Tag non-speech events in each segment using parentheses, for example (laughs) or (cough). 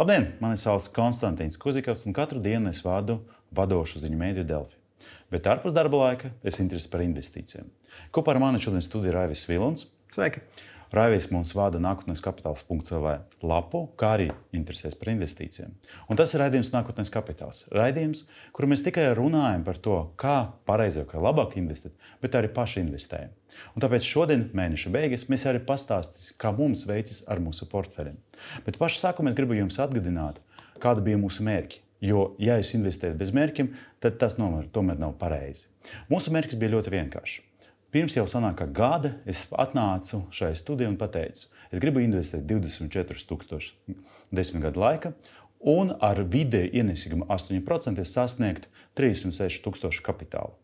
Labdien! Mani sauc Konstantīns Kuzikovs, un katru dienu es vadu vadošu ziņu mēdīju Delfi. Bet ārpus darba laika es interesēju par investīcijām. Kopā ar mani šodien studijā Raivis Vilons. Sveiki! Raivis mums vada nākotnes kapitāls.cl lapu, kā arī interesēs par investīcijām. Un tas ir raidījums Nākotnes kapitāls. Raidījums, kur mēs tikai runājam par to, kā pareizāk, kā labāk investēt, bet arī paši investējam. Un tāpēc šodien, mēneša beigās, mēs arī pastāstīsim, kā mums veicas ar mūsu portfeļiem. Bet pašā sākumā es gribu jums atgādināt, kāda bija mūsu mērķi. Jo, ja jūs investējat bez mērķiem, tad tas tomēr, tomēr nav pareizi. Mūsu mērķis bija ļoti vienkāršs. Pirms jau sanākā gada es atnācu šai studijai un teicu, es gribu investēt 24,000 desmit gadu laikā, un ar vidēju ienesīgumu 8% sasniegt 36,000 kapitāla.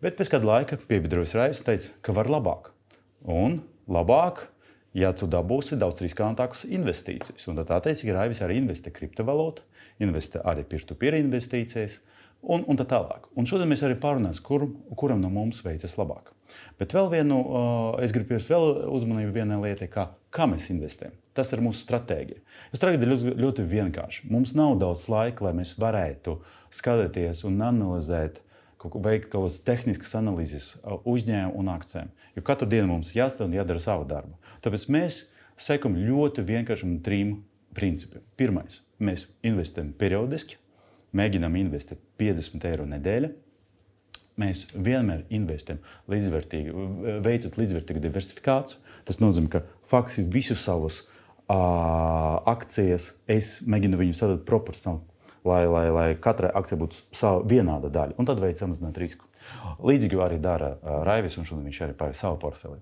Bet pēc kāda laika piebiedrojas Raisa un teica, ka var labāk. Un labāk, ja tu dabūsi daudz riskantākas investīcijas. Un tad attiecīgi Raivis arī investē kriptovalūtā, investē arī peer-to-peer investīcijas un, un tā tālāk. Un šodien mēs arī pārunāsim, kur, kuram no mums veicas labāk. Bet vēl vienu, uh, es gribu pievērst uzmanību vienai lietai, kā, kā mēs investējam. Tas ir mūsu stratēģija. Stratēģija ir ļoti, ļoti vienkārša. Mums nav daudz laika, lai mēs varētu skatīties un analizēt, veikt kaut kādas tehniskas analīzes uzņēmumu un akcijiem. Jo katru dienu mums jāstrādā un jādara savu darbu. Tāpēc mēs sekam ļoti vienkāršam trim principiem. Pirmais, mēs investējam periodiski, mēģinām investēt 50 eiro nedēļā. Mēs vienmēr investējam līdzvērtīgi, veicot līdzvērtīgu diversifikāciju. Tas nozīmē, ka faktiski visus savus uh, akcijas es mēģinu viņus sadalīt proporcionāli, lai, lai, lai katrai akcijai būtu sava vienāda daļa, un tad veids samazināt risku. Līdzīgi arī dara uh, Raivis, un šodien viņš arī pāri savu portfeli.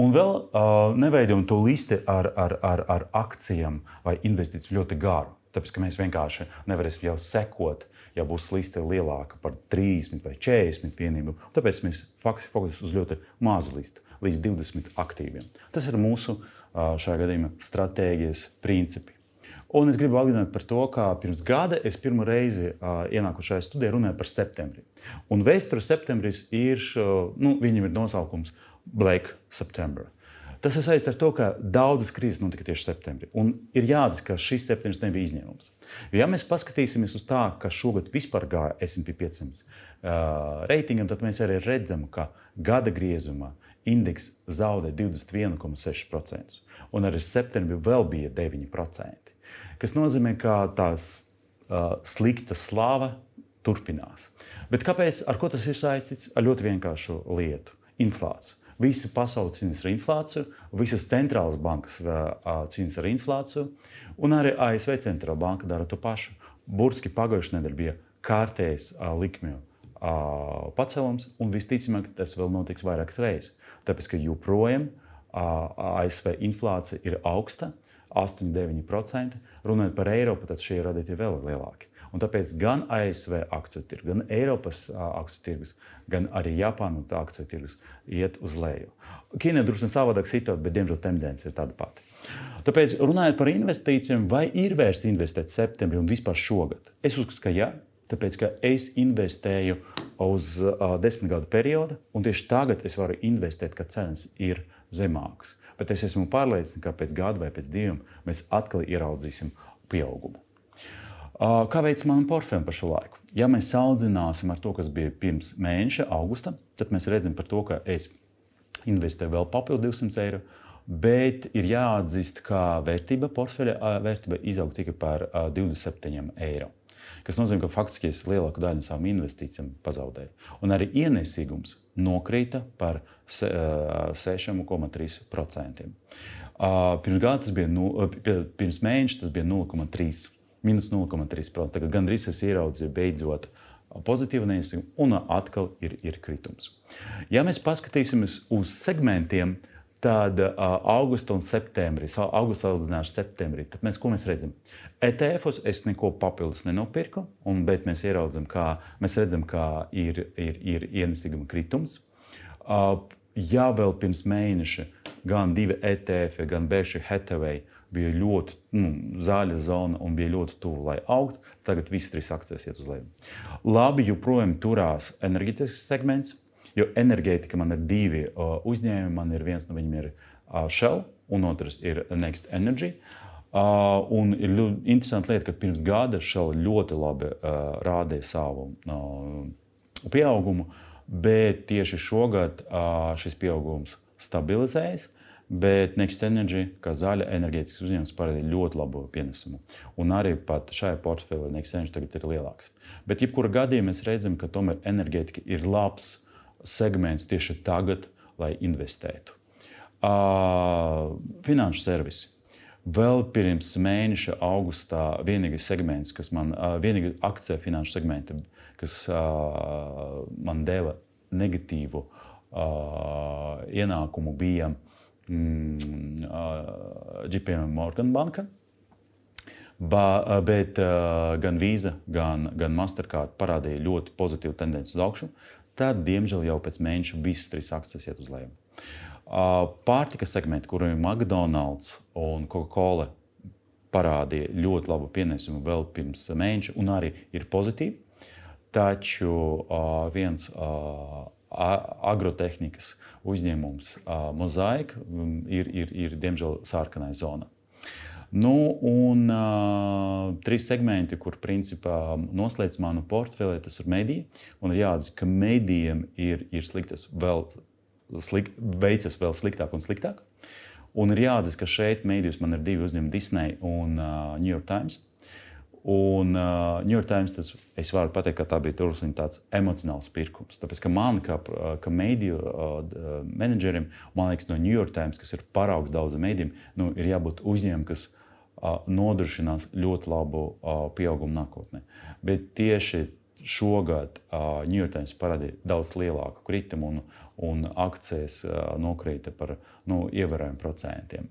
Un vēl uh, neveidojam to listi ar, ar, ar, ar akcijām vai investīcijām ļoti garu. Tāpēc, ka mēs vienkārši nevarēsim jau sekot, ja būs liste lielāka par 30 vai 40 vienībām. Tāpēc mēs faktiski fokusējam uz ļoti mazu listu, līdz 20 aktīviem. Tas ir mūsu šajā gadījumā stratēģijas principi. Un es gribu atgādināt par to, ka pirms gada es pirmo reizi uh, ienāku šajā studijā runāju par septembri. Un vēsture septembris ir, uh, nu, viņam ir nosaukums Black September. Tas ir saistīts ar to, ka daudzas krīzes notika tieši septembrī. Un ir jāatzīst, ka šis septembris nebija izņēmums. Jo, ja mēs paskatīsimies uz tā, ka šogad vispār gāja SP 500 uh, reitingam, tad mēs arī redzam, ka gada griezumā indeks zaudē 21,6%. Un arī septembrī vēl bija 9%. Tas nozīmē, ka tās uh, slikta slāva turpinās. Bet kāpēc? Ar ko tas ir saistīts? Ar ļoti vienkāršu lietu - inflāciju. Visa pasaule cīnās ar inflāciju, visas centrālās bankas cīnās ar inflāciju, un arī ASV centrālā banka dara to pašu. Burtiski pagājušajā nedēļā bija kārtējs likmju pacēlums, un visticamāk tas vēl notiks vairākas reizes. Tāpēc, ka joprojām ASV inflācija ir augsta, 8,9%. Runājot par Eiropu, tad šie radītāji vēl ir lielāki. Un tāpēc gan ASV akciju tirgus, gan Eiropas akciju tirgus, gan arī Japānas akciju tirgus iet uz leju. Ķīna drusku savādāk situācija, bet diemžēl tendence ir tāda pati. Tāpēc, runājot par investīcijiem, vai ir vērts investēt septembrī un vispār šogad? Es uzskatu, ka jā, tāpēc ka es investēju uz uh, desmit gadu periodu, un tieši tagad es varu investēt, kad cenas ir zemākas. Bet es esmu pārliecināts, ka pēc gada vai pēc diviem mēs atkal ieraudzīsim pieaugumu. Kā veids manam portfelim par šo laiku? Ja mēs salīdzināsim ar to, kas bija pirms mēneša, augusta, tad mēs redzam, to, ka es investēju vēl papildu 200 eiro. Bet ir jāatzīst, ka vērtība portfeļa vērtība izauga tikai par 27 eiro. Tas nozīmē, ka faktiski es lielāku daļu no savām investīcijām pazaudēju. Un arī ienesīgums nokrita par 6,3%. Pirms gada tas bija, nu, pirms mēneša tas bija 0,3% minus 0,3%. Tagad gandrīz es ieraudzīju beidzot pozitīvu neiesaistību, un atkal ir, ir kritums. Ja mēs paskatīsimies uz segmentiem, tad augusta un septembris, augusta salīdzinājums ar septembrī, tad mēs, ko mēs redzam? ETF-os es neko papildus nenopirku, un, bet mēs kā mēs redzam, ka ir, ir, ir ienesīguma kritums. Uh, ja vēl pirms mēneša gan divi ETF, gan Berkshire Hathaway uh, bija ļoti nu, zaļa zona un bija ļoti tuvu, lai augtu. Tagad visas trīs akcijas iet uz leju. Labi, joprojām turās enerģētikas segments, jo enerģētika man ir divi uh, uzņēmumi. Man ir viens no viņiem ir uh, Shell, un otrs ir Next Energy. Uh, un ir ļoti interesanti lieta, ka pirms gada šau ļoti labi uh, rādīja savu uh, pieaugumu, bet tieši šogad uh, šis pieaugums stabilizējas. Bet Next Energy, kā zaļa enerģētikas uzņēmums, parādīja ļoti labu pienesumu. Un arī šajā portfelī Next Energy tagad ir lielāks. Bet, jebkurā gadījumā, mēs redzam, ka tomēr enerģētika ir labs segments tieši tagad, lai investētu. Uh, finanšu servisi. Vēl pirms mēneša, augustā, vienīgais segments, kas man, uh, vienīgā akcija finanšu segmenta, kas uh, man deva negatīvu uh, ienākumu, bija mm, uh, JP Morgan banka. Ba, bet uh, gan Visa, gan, gan Mastercard parādīja ļoti pozitīvu tendenci uz augšu. Tad, diemžēl, jau pēc mēneša visas trīs akcijas iet uz leju. Pārtikas segmenti, kuriem McDonald's un Coca-Cola parādīja ļoti labu pienesumu vēl pirms mēneša, un arī ir pozitīvi. Taču viens agrotehnikas uzņēmums, Mozaika, ir, ir, ir diemžēl sarkanā zona. Nu, un uh, trīs segmenti, kur principā noslēdz manu portfeli, tas ir mediji. Un ir jāatzīst, ka medijiem ir, ir sliktas vēl slik, veicas vēl sliktāk un sliktāk. Un ir jāatzīst, ka šeit mēdījos man ir divi uzņēmumi, Disney un uh, New York Times. Un uh, New York Times, tas, es varu pateikt, ka tā bija turpinājums tāds emocionāls pirkums. Tāpēc, ka man, kā, kā mēdīju uh, menedžerim, man liekas, no New York Times, kas ir paraugs daudziem mēdījiem, nu, ir jābūt uzņēmumam, kas uh, nodrošinās ļoti labu uh, pieaugumu nākotnē. Bet tieši šogad uh, New York Times parādīja daudz lielāku kritumu, un, un akcijas nokrita par nu, ievērojumiem procentiem.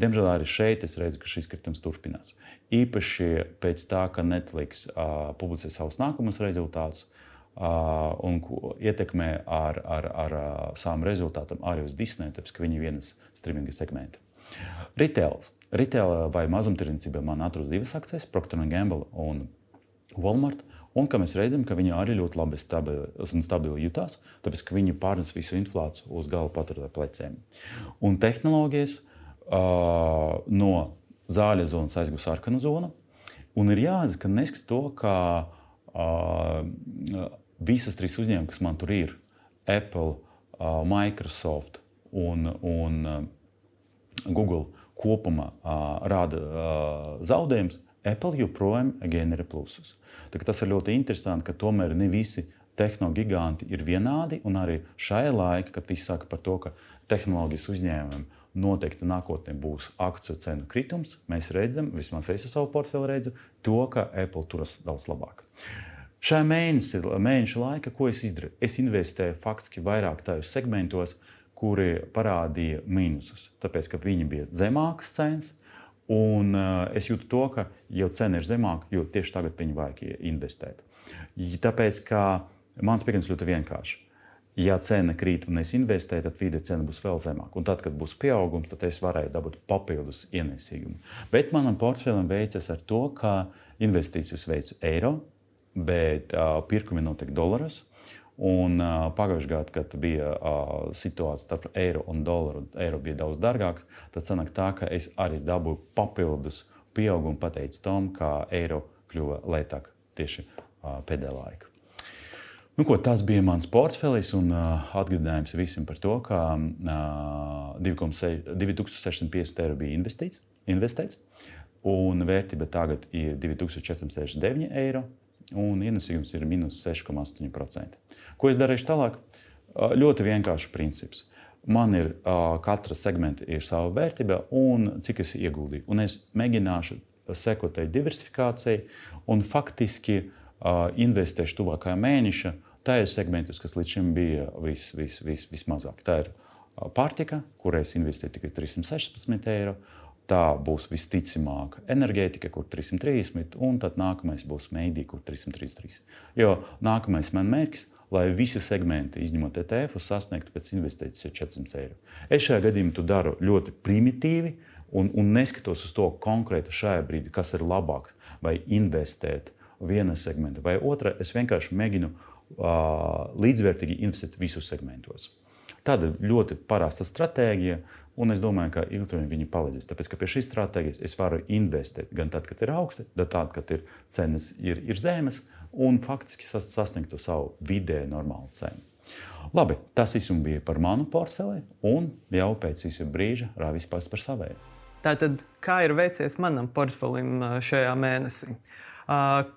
Diemžēl arī šeit es redzu, ka šis kritums turpinās. Īpaši pēc tā, ka Netflix uh, publicē savus nākamos rezultātus. Uh, un ietekmē ar, ar, ar uh, savām rezultātiem arī uz Disneja, tāpēc ka viņi ir vienas streaminga segmenta. Retails. Retail vai mazumtirdzniecība man atrodas divas akcijas, Procter Gamble un Walmart. Un kā mēs redzam, ka viņi arī ļoti labi stabili, stabili jutās, tāpēc ka viņi pārnes visu inflāciju uz gala patērētāju pleciem. Un tehnoloģijas uh, no zāļa zonas aizgūst sarkanu zonu. Un ir jāatzīst, ka neskatoties to, ka uh, visas trīs uzņēmumi, kas man tur ir, Apple, uh, Microsoft un, un uh, Google kopumā uh, rāda uh, zaudējumus, Apple joprojām ģenerē plusus. Tas ir ļoti interesanti, ka tomēr ne visi tehnoloģiski ir vienādi. Arī šajā laikā, kad visi saka par to, ka tehnoloģijas uzņēmumiem noteikti nākotnē būs akciju cenu kritums, mēs redzam, vismaz es savu portfeli redzu, to, ka Apple turas daudz labāk. Šajā mēnesī, mēneša laikā, ko es izdarīju? Es investēju faktiski vairāk tajos segmentos, kuri parādīja mīnusus. Tāpēc, ka viņi bija zemākas cenas, Un uh, es jūtu to, ka jau cena ir zemāka, jo tieši tagad viņi vajag investēt. Tāpēc, ka mans pieejams ļoti vienkārši. Ja cena krīt un es investēju, tad vide cena būs vēl zemāka. Un tad, kad būs pieaugums, tad es varēšu dabūt papildus ienesīgumu. Bet manam portfelim veicas ar to, ka investīcijas veicu eiro, bet uh, pirkumi notiek dolāros. Un uh, pagājušajā gadā, kad bija uh, situācija starp eiro un dolāru, un eiro bija daudz dārgāks, tad sanāk tā, ka es arī dabūju papildus pieaugumu pateicu tam, kā eiro kļuva lētāk tieši uh, pēdējā laikā. Nu, ko, tas bija mans portfelis un uh, atgādinājums visiem par to, ka uh, 2650 eiro bija investīts, investēts, un vērtība tagad ir 2469 eiro, un ienesīgums ir minus 6,8%. Ko es darīšu tālāk? Ļoti vienkāršs princips. Man ir katra segmenta ir sava vērtība un cik es ieguldīju. Un es mēģināšu sekot tai diversifikācijai un faktiski investēšu tuvākajā mēneša tajos segmentos, kas līdz šim bija vis, vis, vis, vismazāk. Tā ir pārtika, kurai es investēju tikai 316 eiro. Tā būs visticamāk enerģētika, kur 330, un tad nākamais būs mēdī, kur 333. Jo nākamais man mērķis lai visi segmenti, izņemot ETF, sasniegtu pēc investīcijas 400 eiro. Es šajā gadījumā daru ļoti primitīvi un, un neskatos uz to konkrēti šajā brīdī, kas ir labāks, vai investēt vienā segmentā vai otrā. Es vienkārši mēģinu uh, līdzvērtīgi investēt visos segmentos. Tāda ļoti parasta stratēģija. Un es domāju, ka ilgtermiņā viņi palīdzēs. Tāpēc, ka pie šīs stratēģijas es varu investēt gan tad, kad ir augsti, gan tad, kad ir cenas ir, ir zemes, un faktiski sasniegt to savu vidēju normālu cenu. Labi, tas viss bija par manu portfeli, un jau pēc īsa brīža rāvis pats par savēju. Tātad, kā ir veicies manam portfelim šajā mēnesī?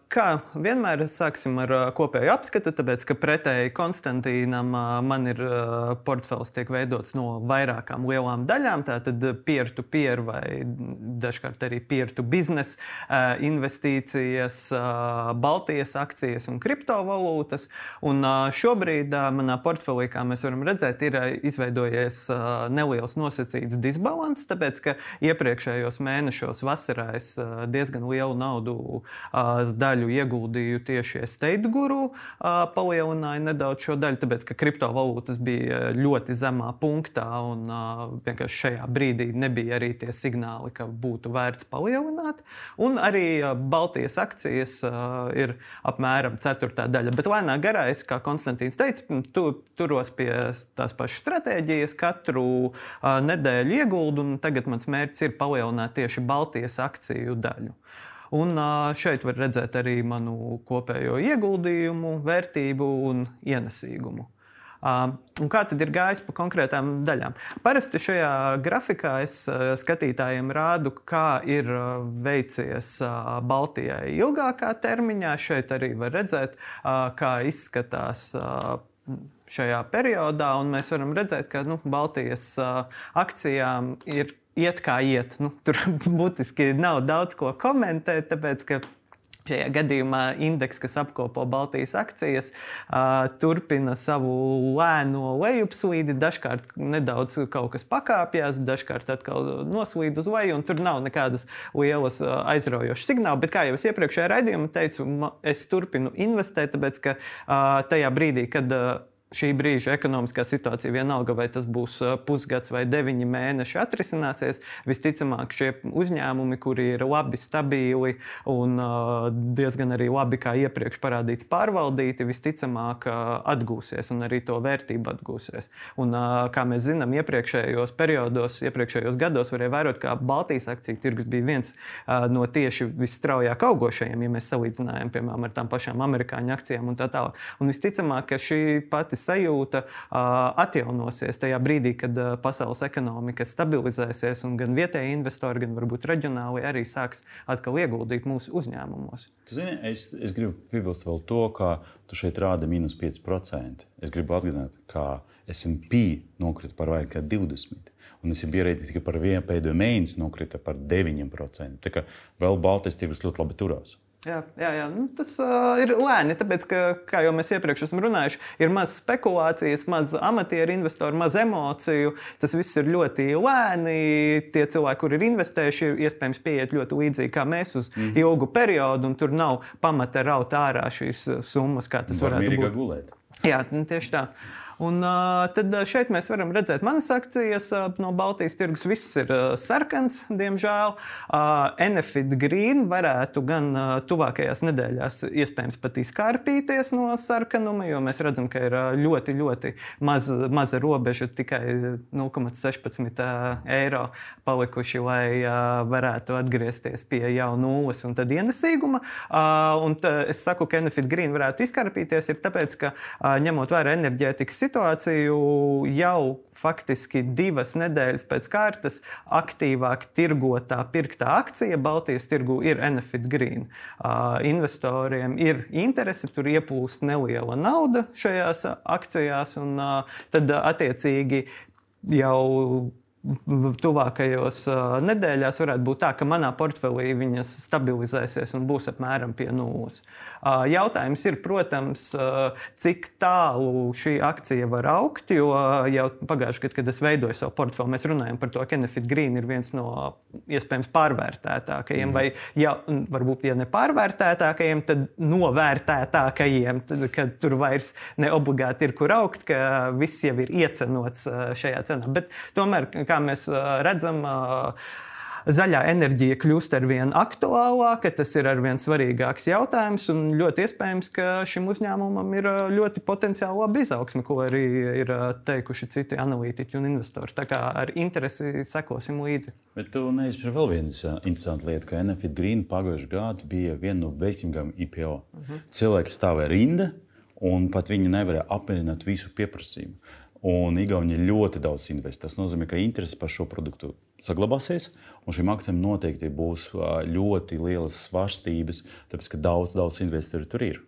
Kā vienmēr sāksim ar kopēju apskatu, tāpēc ka pretēji Konstantīnam man ir portfels tiek veidots no vairākām lielām daļām. Tātad peer-to-peer vai dažkārt arī peer-to-business investīcijas, Baltijas akcijas un kriptovalūtas. Un šobrīd manā portfelī, kā mēs varam redzēt, ir izveidojies neliels nosacīts disbalans, tāpēc ka iepriekšējos mēnešos vasarā es diezgan lielu naudu daļu ieguldīju tieši estate guru, palielināju nedaudz šo daļu, tāpēc ka kriptovalūtas bija ļoti zemā punktā un vienkārši šajā brīdī nebija arī tie signāli, ka būtu vērts palielināt. Un arī Baltijas akcijas ir apmēram ceturtā daļa. Bet lēnā garā es, kā Konstantīns teica, tu, turos pie tās pašas stratēģijas, katru nedēļu ieguldu, un tagad mans mērķis ir palielināt tieši Baltijas akciju daļu. Un šeit var redzēt arī manu kopējo ieguldījumu, vērtību un ienesīgumu. Un kā tad ir gājis pa konkrētām daļām? Parasti šajā grafikā es skatītājiem rādu, kā ir veicies Baltijai ilgākā termiņā. Šeit arī var redzēt, kā izskatās šajā periodā. Mēs varam redzēt, ka nu, Baltijas akcijām ir iet kā iet. Nu, tur (laughs) būtiski nav daudz ko komentēt, tāpēc ka Šajā gadījumā indeks, kas apkopo Baltijas akcijas, turpina savu lēno lejupslīdi. Dažkārt nedaudz kaut kas pakāpjas, dažkārt atkal noslīd uz leju, un tur nav nekādas lielas aizraujošas signāli. Bet, kā jau es iepriekšējā raidījumā teicu, es turpinu investēt, tāpēc ka tajā brīdī, kad šī brīža ekonomiskā situācija, vienalga vai tas būs pusgads vai deviņi mēneši, atrisināsies. Visticamāk, šie uzņēmumi, kuri ir labi, stabili un diezgan arī labi, kā iepriekš parādīts, pārvaldīti, visticamāk atgūsies un arī to vērtību atgūsies. Un, kā mēs zinām, iepriekšējos periodos, iepriekšējos gados varēja vērot, ka Baltijas akciju tirgus bija viens no tieši visstraujāk augošajiem, ja mēs salīdzinājām, piemēram, ar tām pašām amerikāņu akcijām un tā tālāk. Un visticamāk, ka šī pati pati sajūta atjaunosies tajā brīdī, kad pasaules ekonomika stabilizēsies un gan vietējie investori, gan varbūt reģionāli arī sāks atkal ieguldīt mūsu uzņēmumos. Zini, es, es gribu piebilst vēl to, ka tu šeit rādi mīnus 5%. Es gribu atgādināt, ka SP nokrita par vairāk kā 20%. Un es biju ierēdījis tikai par vienu pēdējo mēnesi, nokrita par 9%. Tā kā vēl Baltijas tirgus ļoti labi turās. Jā, jā, jā. Nu, tas uh, ir lēni, tāpēc, ka, kā jau mēs iepriekš esam runājuši, ir maz spekulācijas, maz amatieru investoru, maz emociju. Tas viss ir ļoti lēni. Tie cilvēki, kur ir investējuši, iespējams pieiet ļoti līdzīgi kā mēs uz mm -hmm. ilgu periodu, un tur nav pamata raut ārā šīs summas, kā tas Var varētu būt. Gulēt. Jā, nu, tieši tā. Un, tad šeit mēs varam redzēt manas akcijas no Baltijas tirgus. Viss ir sarkans, diemžēl. Enefit Green varētu gan tuvākajās nedēļās iespējams pat izkārpīties no sarkanuma, jo mēs redzam, ka ir ļoti, ļoti maz, maza robeža, tikai 0,16 eiro palikuši, lai varētu atgriezties pie jau nulles un tad ienesīguma. Un es saku, ka Enefit Green varētu izkārpīties, ir tāpēc, ka ņemot vērā enerģētikas situāciju jau faktiski divas nedēļas pēc kārtas aktīvāk tirgotā pirktā akcija Baltijas tirgu ir Enefit Green. Uh, investoriem ir interese, tur ieplūst neliela nauda šajās akcijās, un uh, tad attiecīgi jau tuvākajos nedēļās varētu būt tā, ka manā portfelī viņas stabilizēsies un būs apmēram pie nulles. Jautājums ir, protams, cik tālu šī akcija var augt, jo jau pagājušajā gadā, kad es veidoju savu portfeli, mēs runājam par to, ka Enefit Green ir viens no iespējams pārvērtētākajiem, mm. vai ja, varbūt ja ne pārvērtētākajiem, tad novērtētākajiem, tad, kad tur vairs ne obligāti ir kur augt, ka viss jau ir iecenots šajā cenā. Bet tomēr, kā kā mēs redzam, zaļā enerģija kļūst ar vien aktuālāka, tas ir ar vien svarīgāks jautājums. Un ļoti iespējams, ka šim uzņēmumam ir ļoti potenciāli laba izaugsme, ko arī ir teikuši citi analītiķi un investori. Tā kā ar interesi sekosim līdzi. Bet tu neizpēji vēl vienu interesantu lietu, ka Enefit Green pagājušajā gadā bija viena no veiksmīgākajām IPO. Uh -huh. Cilvēki stāvēja rinda, un pat viņi nevarēja apmierināt visu pieprasījumu. Un Igaunija ļoti daudz investē. Tas nozīmē, ka interese par šo produktu saglabāsies, un šīm akcijām noteikti būs ļoti lielas svārstības, tāpēc ka daudz, daudz investoru tur ir.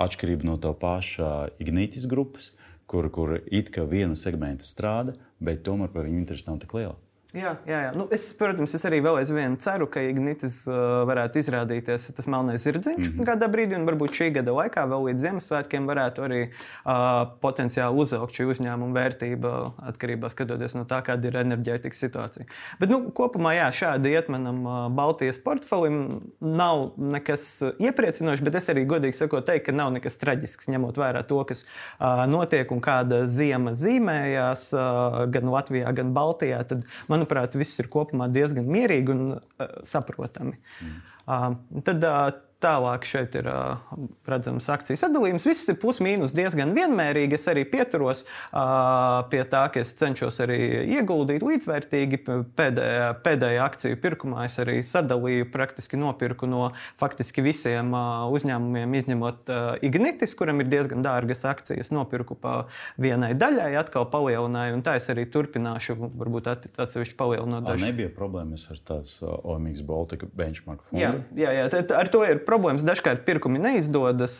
Atšķirība no tā paša Ignītis grupas, kur, kur it kā viena segmenta strādā, bet tomēr par viņu interesi nav tik liela. Jā, jā, jā. Nu, es, protams, es arī vēl aizvien ceru, ka Ignitis uh, varētu izrādīties tas melnais zirdziņš mm -hmm. kādā brīdī, un varbūt šī gada laikā, vēl līdz Ziemassvētkiem, varētu arī uh, potenciāli uzaugt šī uzņēmuma vērtība atkarībā skatoties no tā, kāda ir enerģētikas situācija. Bet nu, kopumā jā, šādi iet manam uh, Baltijas portfelim nav nekas iepriecinošs, bet es arī godīgi sakot, teikt, ka nav nekas traģisks, ņemot vērā to, kas uh, notiek un kāda ziema zīmējās uh, gan Latvijā, gan Baltijā. Tad, man manuprāt, viss ir kopumā diezgan mierīgi un uh, saprotami. Mm. Uh, tad uh, Tālāk šeit ir uh, redzams akciju sadalījums. Viss ir plus-mínus diezgan vienmērīgi. Es arī pieturos uh, pie tā, ka es cenšos arī ieguldīt līdzvērtīgi. Pēdējā, pēdējā akciju pirkumā es arī sadalīju, praktiski nopirku no faktiski visiem uh, uzņēmumiem, izņemot uh, Ignitis, kuram ir diezgan dārgas akcijas. Nopirku pa vienai daļai, atkal palielināju, un tā es arī turpināšu, varbūt atsevišķi palielinot. Dažas. Nebija problēmas ar tās OMX Baltica benchmark fondu? Jā, jā, jā tā, ar to ir problēmas. Dažkārt pirkumi neizdodas,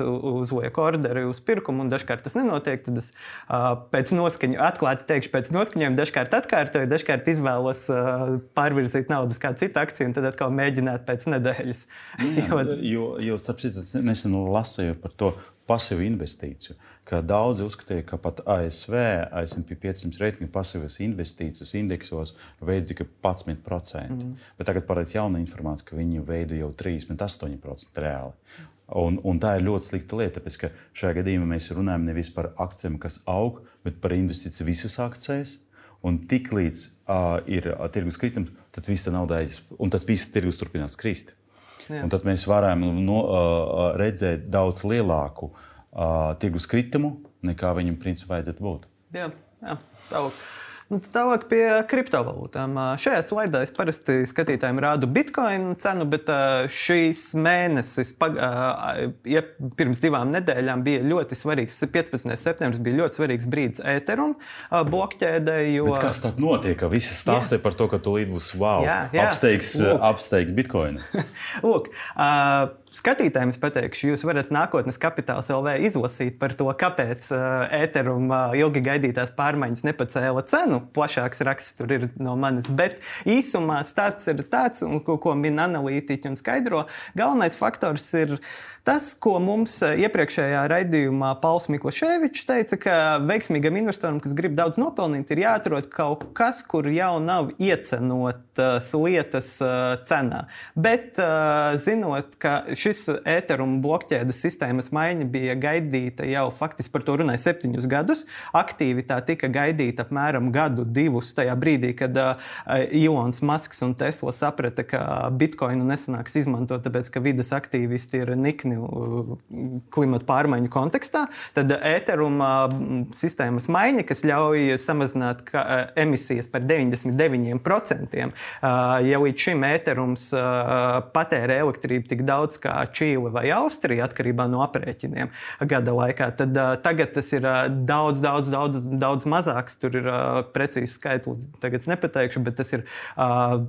uzlieku orderi uz pirkumu, un dažkārt tas nenotiek. Tad es pēc noskaņa, atklāti teikšu, pēc noskaņojuma dažkārt atkārtoju, dažkārt izvēlos pārvirzīt naudu uz kādu citu akciju, un tad atkal mēģināt pēc nedēļas. Jā, (laughs) jo, jo starp citu, nesen lasīju par to pasīvu investīciju ka daudzi uzskatīja, ka pat ASV SP 500 reitinga pasīvas investīcijas indeksos veido tikai 11%. Mm. Bet tagad parādās jauna informācija, ka viņi veido jau 38% reāli. Un, un tā ir ļoti slikta lieta, tāpēc ka šajā gadījumā mēs runājam nevis par akcijiem, kas aug, bet par investīciju visas akcijas. Un tiklīdz uh, ir uh, tirgus kritums, tad viss tā nauda aizies, un tad viss tirgus turpinās krist. Tad mēs varam no, uh, redzēt daudz lielāku uh, tirgus kritumu, nekā viņam principā vajadzētu būt. Jā, jā tālāk. Nu, tālāk pie kriptovalūtām. Šajā slaidā es parasti skatītājiem rādu bitkoinu cenu, bet šīs mēnesis, ja pirms divām nedēļām, bija ļoti svarīgs. 15. septembris bija ļoti svarīgs brīdis Ethereum blokķēdē. Jo... Bet kas tad notiek? Visi stāstīja par to, ka tūlīt būs wow, jā, jā. apsteigs, apsteigs bitkoinu. (laughs) Lūk, uh, Skatītājiem pateikšu, jūs varat nākotnes kapitāls LV izlasīt par to, kāpēc uh, ēterum uh, ilgi gaidītās pārmaiņas nepacēla cenu. Plašāks raksts tur ir no manis. Bet īsumā stāsts ir tāds, ko, ko min analītiķi un skaidro. Galvenais faktors ir tas, ko mums iepriekšējā raidījumā Pauls Mikloševičs teica, ka veiksmīgam investoram, kas grib daudz nopelnīt, ir jāatrod kaut kas, kur jau nav iecenotas lietas uh, cenā. Bet uh, zinot, ka šis ēterumu blokķēdes sistēmas maiņa bija gaidīta jau faktiski par to runāja septiņus gadus. Aktīvi tā tika gaidīta apmēram gadu, divus tajā brīdī, kad uh, Ilons Masks un Tesla saprata, ka bitkoinu nesanāks izmantot, tāpēc ka vidas aktīvisti ir nikni uh, klimata pārmaiņu kontekstā. Tad ēteruma sistēmas maiņa, kas ļauj samazināt ka, uh, emisijas par 99%, uh, ja līdz šim ēterums uh, patērē elektrību tik daudz, kā kā Čīle vai Austrija, atkarībā no aprēķiniem gada laikā, tad uh, tagad tas ir uh, daudz, daudz, daudz, daudz mazāks. Tur ir uh, precīzi skaitlis, tagad es nepateikšu, bet tas ir uh,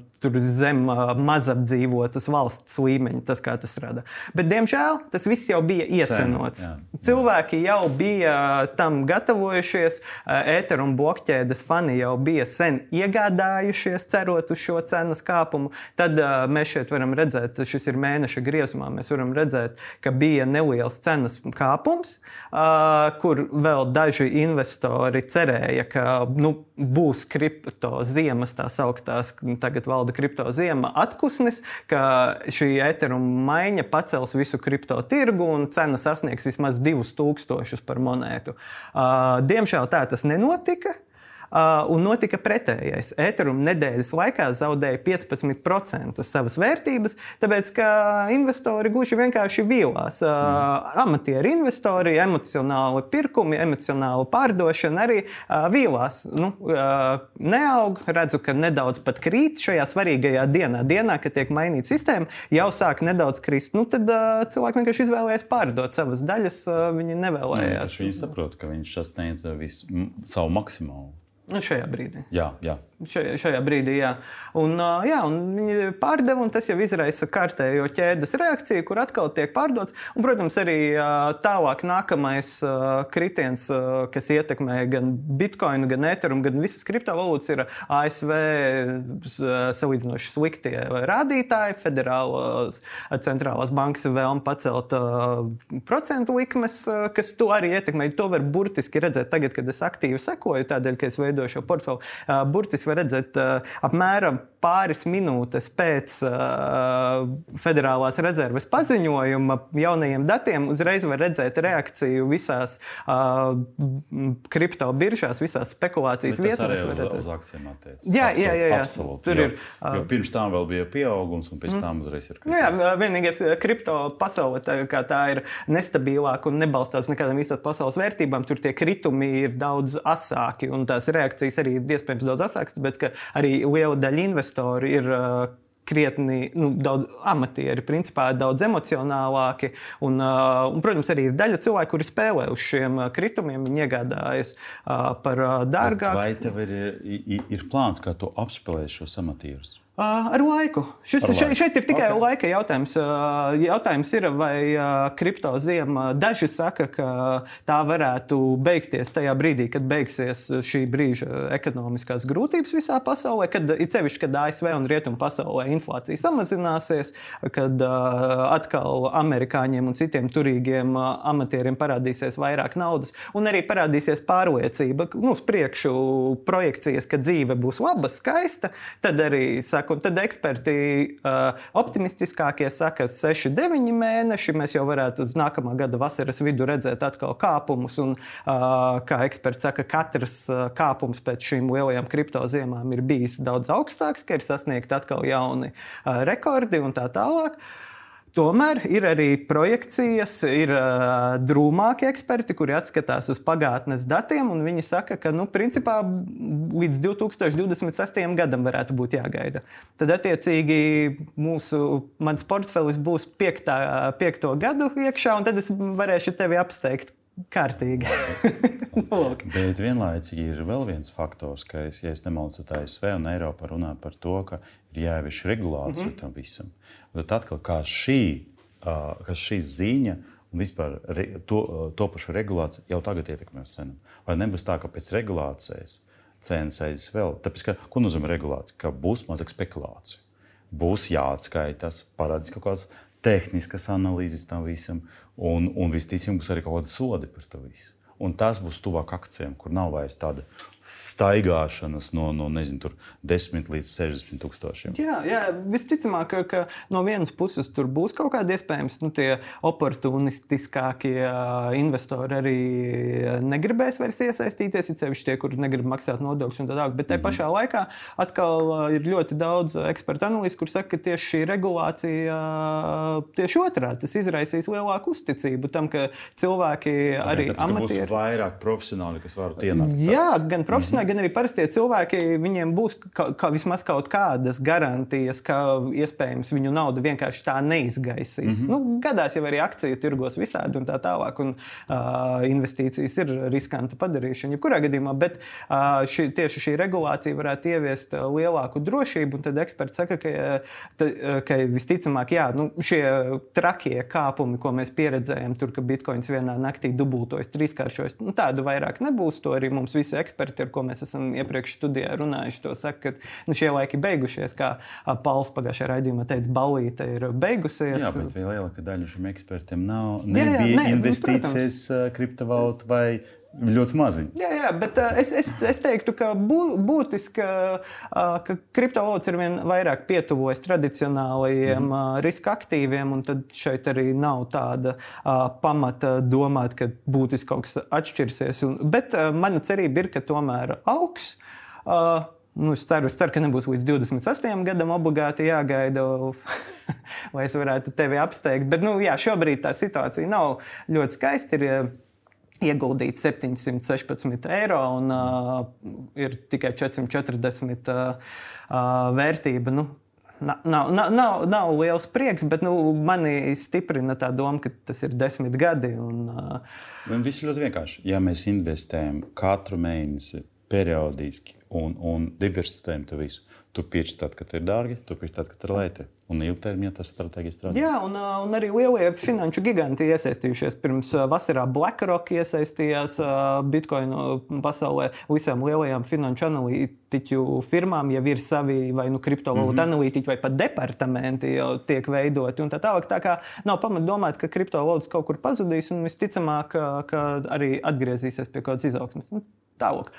zem uh, mazapdzīvotas valsts līmeņa, tas kā tas strādā. Bet, diemžēl, tas viss jau bija iecenots. Cen, jā, jā. Cilvēki jau bija tam gatavojušies, ēteru un blokķēdes fani jau bija sen iegādājušies, cerot uz šo cenas kāpumu. Tad uh, mēs šeit varam redzēt, šis ir mēneša griezumā mēs varam redzēt, ka bija neliels cenas kāpums, kur vēl daži investori cerēja, ka nu, būs kripto ziemas, tā sauktās, tagad valda kripto ziema atpūsnis, ka šī eteruma maiņa pacels visu kripto tirgu un cena sasniegs vismaz 2000 par monētu. Diemžēl tā tas nenotika. Uh, un notika pretējais. Ethereum nedēļas laikā zaudēja 15% savas vērtības, tāpēc ka investori gluži vienkārši vīlās. Uh, mm. Amatieri investori, emocionāli pirkumi, emocionāla pārdošana arī uh, vīlās. Nu, neaug, redzu, ka nedaudz pat krīt šajā svarīgajā dienā, dienā kad tiek mainīta sistēma, jau sāk nedaudz krist. Nu, tad cilvēki vienkārši izvēlējās pārdot savas daļas, viņi nevēlējās. Nu, viņi saprot, ka viņš sasniedz visu savu maksimālu. Nu, šajā brīdī. Jā, jā. Šajā, šajā brīdī, jā. Un, jā, un viņi pārdeva, un tas jau izraisa kārtējo ķēdes reakciju, kur atkal tiek pārdots. Un, protams, arī tālāk nākamais kritiens, kas ietekmē gan Bitcoin, gan Ethereum, gan visas kriptovalūtas, ir ASV salīdzinoši sliktie rādītāji. Federālās centrālās bankas vēlme pacelt procentu likmes, kas to arī ietekmē. To var burtiski redzēt tagad, kad es aktīvi sekoju, tādēļ, ka es veidoju šo portfeli. Burtiski var redzēt, apmēram pāris minūtes pēc uh, Federālās rezerves paziņojuma jaunajiem datiem, uzreiz var redzēt reakciju visās uh, kripto biržās, visās spekulācijas Bet vietās. Tas arī uz, uz akcijiem attiecas. Jā, jā, jā, jā. Absolūti. Tur jo, ir. Jo pirms tam vēl bija pieaugums, un pēc tam uzreiz ir. Nu, jā, vienīgais kripto pasaule tā, tā ir nestabilāka un nebalstās nekādām īstām pasaules vērtībām. Tur tie kritumi ir daudz asāki, un tās reakcijas arī ir iespējams daudz asākas, tāpēc ka arī liela daļa investoru ir krietni nu, daudz amatieri, principā daudz emocionālāki. Un, uh, un, protams, arī ir daļa cilvēku, kuri spēlē uz šiem kritumiem, viņi iegādājas uh, par dārgāku. Vai tev ir, ir, ir plāns, kā tu apspēlēsi šos amatierus? Ar laiku. Šis, Ar laiku. Šeit, ir tikai okay. laika jautājums. Jautājums ir, vai kripto ziema daži saka, ka tā varētu beigties tajā brīdī, kad beigsies šī brīža ekonomiskās grūtības visā pasaulē, kad ir sevišķi, kad ASV un Rietumu pasaulē inflācija samazināsies, kad atkal amerikāņiem un citiem turīgiem amatieriem parādīsies vairāk naudas, un arī parādīsies pārliecība, nu, uz priekšu projekcijas, ka dzīve būs laba, skaista. Tad arī saka, Un tad eksperti uh, optimistiskākie saka, 6, 9 mēneši. Mēs jau varētu uz nākamā gada vasaras vidu redzēt atkal kāpumus. Un, uh, kā eksperts saka, katrs uh, kāpums pēc šīm lielajām kriptoziemām ir bijis daudz augstāks, ka ir sasniegti atkal jauni uh, rekordi un tā tālāk. Uh, Tomēr ir arī projekcijas, ir uh, drūmāki eksperti, kuri atskatās uz pagātnes datiem, un viņi saka, ka nu, principā līdz 2026. gadam varētu būt jāgaida. Tad, attiecīgi, mūsu mans portfelis būs piektā, piekto gadu iekšā, un tad es varēšu tevi apsteigt. Kārtīgi. (laughs) Bet vienlaicīgi ir vēl viens faktors, ka, es, ja es nemaldos, tad ASV un Eiropa runā par to, ka ir jāievieš regulācija mm -hmm. tam visam. Bet atkal, kā šī, kā šī ziņa un vispār to, to pašu regulācija jau tagad ietekmē uz cenām. Vai nebūs tā, ka pēc regulācijas cenas aizies vēl? Tāpēc, ka, ko nozīmē regulācija? Ka būs mazāk spekulāciju. Būs jāatskaitās, parādīs kaut kādas tehniskas analīzes tam visam, un, un visticamāk būs arī kaut kāda sodi par to visu. Un tas būs tuvāk akcijiem, kur nav vairs tāda staigāšanas no, no nezinu, 10 līdz 60 tūkstošiem. Jā, jā visticamāk, ka, ka no vienas puses tur būs kaut kādi iespējams nu, tie oportunistiskākie investori arī negribēs vairs iesaistīties. Ir sevišķi tie, kuri negrib maksāt nodokļus un tā tālāk. Bet tajā mm -hmm. pašā laikā atkal ir ļoti daudz ekspertu analīzes, kur saka, ka tieši šī regulācija tieši otrādi tas izraisīs lielāku uzticību tam, ka cilvēki arī tāpēc, amatieri. Būs vairāk profesionāli, kas var ienākt. Jā, gan profesionāli, gan arī parastie cilvēki, viņiem būs ka, ka vismaz kaut kādas garantijas, ka iespējams viņu nauda vienkārši tā neizgaisīs. Mm -hmm. nu, gadās jau arī akciju tirgos visādi un tā tālāk, un uh, investīcijas ir riskanta padarīšana. Jebkurā gadījumā, bet uh, ši, tieši šī regulācija varētu ieviest lielāku drošību, un tad eksperti saka, ka, ta, ka visticamāk, jā, nu, šie trakie kāpumi, ko mēs pieredzējām, tur, ka bitkoins vienā naktī dubultojas, trīskāršojas, nu, tādu vairāk nebūs. To arī mums visi eksperti, ar ko mēs esam iepriekš studijā runājuši, to saka, ka nu, šie laiki beigušies. Kā Pauls pagājušajā raidījumā teica, balīte ir beigusies. Jā, bet lielākā daļa šiem ekspertiem nav, nebija jā, jā, ne, nu, investīcijas nu, kriptovalūtā vai Ļoti maziņas. Jā, jā, bet uh, es, es, es teiktu, ka bū, būtiski, uh, ka kriptovalūtas ir vien vairāk pietuvojas tradicionālajiem mm. uh, riska aktīviem, un tad šeit arī nav tāda uh, pamata domāt, ka būtiski kaut kas atšķirsies. Un, bet uh, mana cerība ir, ka tomēr augs. Uh, Nu, es, ceru, es ceru, ka nebūs līdz 28 gadam obligāti jāgaida, (laughs) lai es varētu tevi apsteigt. Bet nu, jā, šobrīd tā situācija nav ļoti skaista. Ir, ieguldīt 716 eiro un uh, ir tikai 440 uh, vērtība. Nu, Nav, nav, nav, nav liels prieks, bet nu, manī stiprina tā doma, ka tas ir desmit gadi. Un, uh... Viss ir ļoti vienkārši. Ja mēs investējam katru mēnesi periodiski un, un diversificējam to visu, Tu pirci tad, kad ir dārgi, tu pirci tad, kad ir lēti. Un ilgtermiņā tas strateģiski strādā. Jā, un, un arī lielie finanšu giganti iesaistījušies. Pirms vasarā BlackRock iesaistījās Bitcoin pasaulē. Visām lielajām finanšu analītiķu firmām jau ir savi vai nu kriptovalūtu mm -hmm. analītiķi, vai pat departamenti jau tiek veidoti. Tā tālāk tā kā nav pamata domāt, ka kriptovalūtas kaut kur pazudīs un visticamāk, ka, ka arī atgriezīsies pie kādas izaugsmes. Nu, tālāk.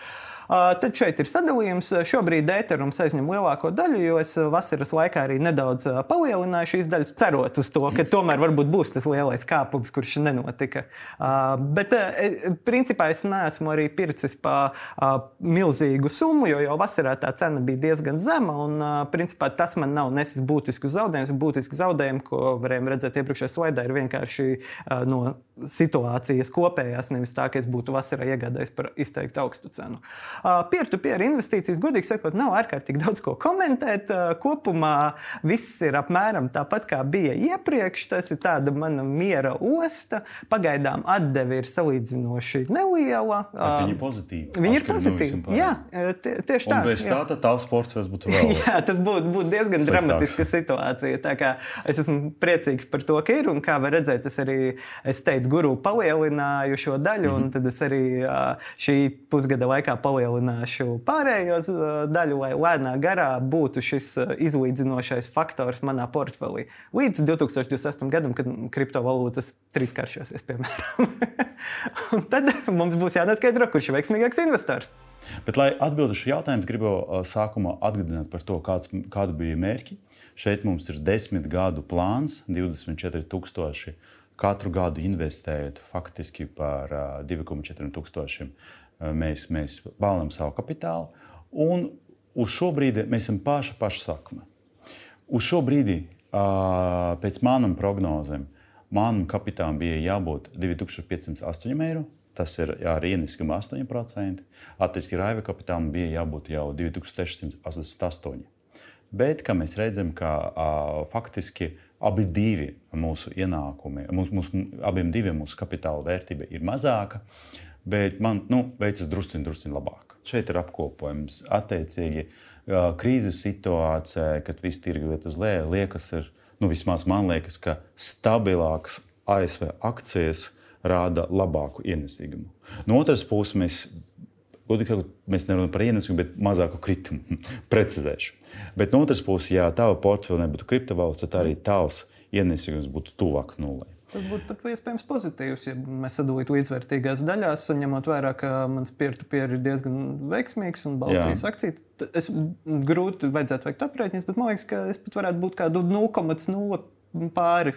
Tad šeit ir sadalījums. Šobrīd ēterums aizņem lielāko daļu, jo es vasaras laikā arī nedaudz palielināju šīs daļas, cerot uz to, ka tomēr varbūt būs tas lielais kāpums, kurš nenotika. Bet principā es neesmu arī pircis pa milzīgu summu, jo jau vasarā tā cena bija diezgan zema. Un, principā, tas man nav nesis būtiskus zaudējumus. Būtiski zaudējumi, ko varējām redzēt iepriekšējā slaidā, ir vienkārši no situācijas kopējās, nevis tā, ka es būtu vasarā iegādājies par izteikti augstu cenu. Peer-to-peer -peer investīcijas, godīgi sakot, nav ārkārtīgi daudz ko komentēt. Kopumā viss ir apmēram tāpat, kā bija iepriekš. Tas ir tāda mana miera osta. Pagaidām atdeve ir salīdzinoši neliela. Viņi ir pozitīvi. Viņi ir pozitīvi. Jā, tie, tieši tā. Un bez tā, tāls sports būtu vēl. (laughs) Jā, tas būtu būt diezgan Sliktāks. dramatiska situācija. Tā kā es esmu priecīgs par to, ka ir un kā var redzēt, es arī es teicu, guru palielināju šo daļu, mm -hmm. un tad es arī šī pusgada laikā palielināju palielināšu pārējo daļu, lai lēnā garā būtu šis izlīdzinošais faktors manā portfelī. Līdz 2028. gadam, kad kriptovalūtas trīskāršosies, piemēram. (laughs) tad mums būs jānoskaidro, kurš ir veiksmīgāks investors. Bet, lai atbildētu šo jautājumu, gribu sākumā atgādināt par to, kāds, kāda bija mērķi. Šeit mums ir desmit gadu plāns, 24,000 katru gadu investējot faktiski par 2,4 tūkstošiem mēs, mēs valnam savu kapitālu. Un uz šo brīdi mēs esam paša, sakma. Uz šo brīdi, pēc manām prognozēm, manam kapitālam bija jābūt 2508 eiro. Tas ir ar ieneskumu 8%. Attiecīgi, Raiva kapitālam bija jābūt jau 2688. Bet, mēs redzam, ka a, faktiski abi divi mūsu ienākumi, mūsu, mūsu, abiem diviem mūsu kapitāla vērtība ir mazāka. Uh, bet man nu, veicas druskuļi, druskuļi labāk. Šeit ir apkopojums. Attiecīgi, krīzes situācijā, kad viss tirgi iet uz leju, liekas, ir, nu, vismaz man liekas, ka stabilāks ASV akcijas rāda labāku ienesīgumu. No otras puses, mēs, sakot, mēs nerunājam par ienesīgumu, bet mazāku kritumu. (laughs) Precizēšu. Bet no otras puses, ja tava portfeļa nebūtu kriptovalūta, tad arī tavs ienesīgums būtu tuvāk nulē. Tas būtu pat iespējams pozitīvs, ja mēs sadalītu līdzvērtīgās daļās, ņemot vērā, ka mans peer-to-peer ir diezgan veiksmīgs un Baltijas akcija. Es grūti vajadzētu veikt aprēķinus, bet man liekas, ka es pat varētu būt kādu 0,0 pāri.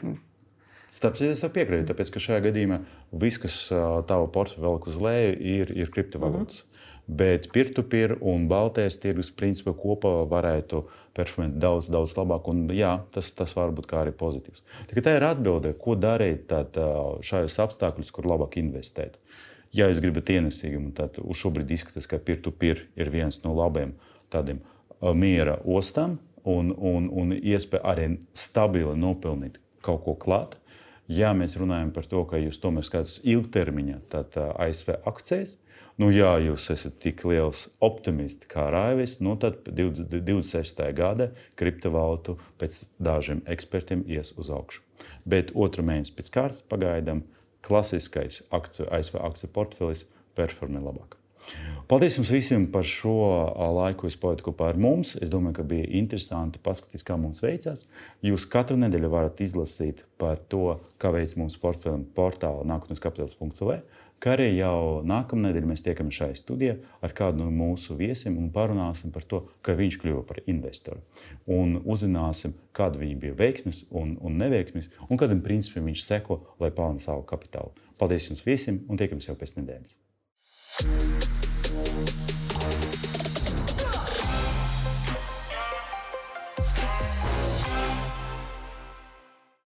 Starp citu, es tev piekrītu, tāpēc, ka šajā gadījumā viss, kas tava portfeļa velk uz leju, ir, ir kriptovalūtas. Mm -hmm. Bet peer-to-peer un Baltijas tirgus principā kopā varētu performēt daudz, daudz labāk. Un, jā, tas, tas var būt arī pozitīvs. Tikai tā ir atbilde, ko darīt tad, šajos apstākļos, kur labāk investēt. Ja jūs gribat ienesīgumu, tad šobrīd izskatās, ka peer-to-peer ir viens no labiem tādiem miera ostām un, un, un iespēja arī stabili nopelnīt kaut ko klāt. Ja mēs runājam par to, ka jūs tomēr skatāties ilgtermiņā, tad ASV akcijas, Nu, ja jūs esat tik liels optimists kā Raivis, nu, tad 26. gada kriptovalūtu pēc dažiem ekspertiem ies uz augšu. Bet otru mēnesi pēc kārtas pagaidām klasiskais akciju, ASV akciju portfelis performē labāk. Paldies jums visiem par šo laiku, ko jūs pavadījāt kopā ar mums. Es domāju, ka bija interesanti paskatīties, kā mums veicās. Jūs katru nedēļu varat izlasīt par to, kā veids mūsu portāla nākotnes kapitāls.lv kā arī jau nākamā nedēļa mēs tiekamies šajā studijā ar kādu no mūsu viesiem un parunāsim par to, kā viņš kļuva par investoru. Un uzzināsim, kāda viņa bija veiksmes un, un neveiksmes, un kādam principam viņš seko, lai pelnītu savu kapitālu. Paldies jums visiem un tiekamies jau pēc nedēļas. Thank you.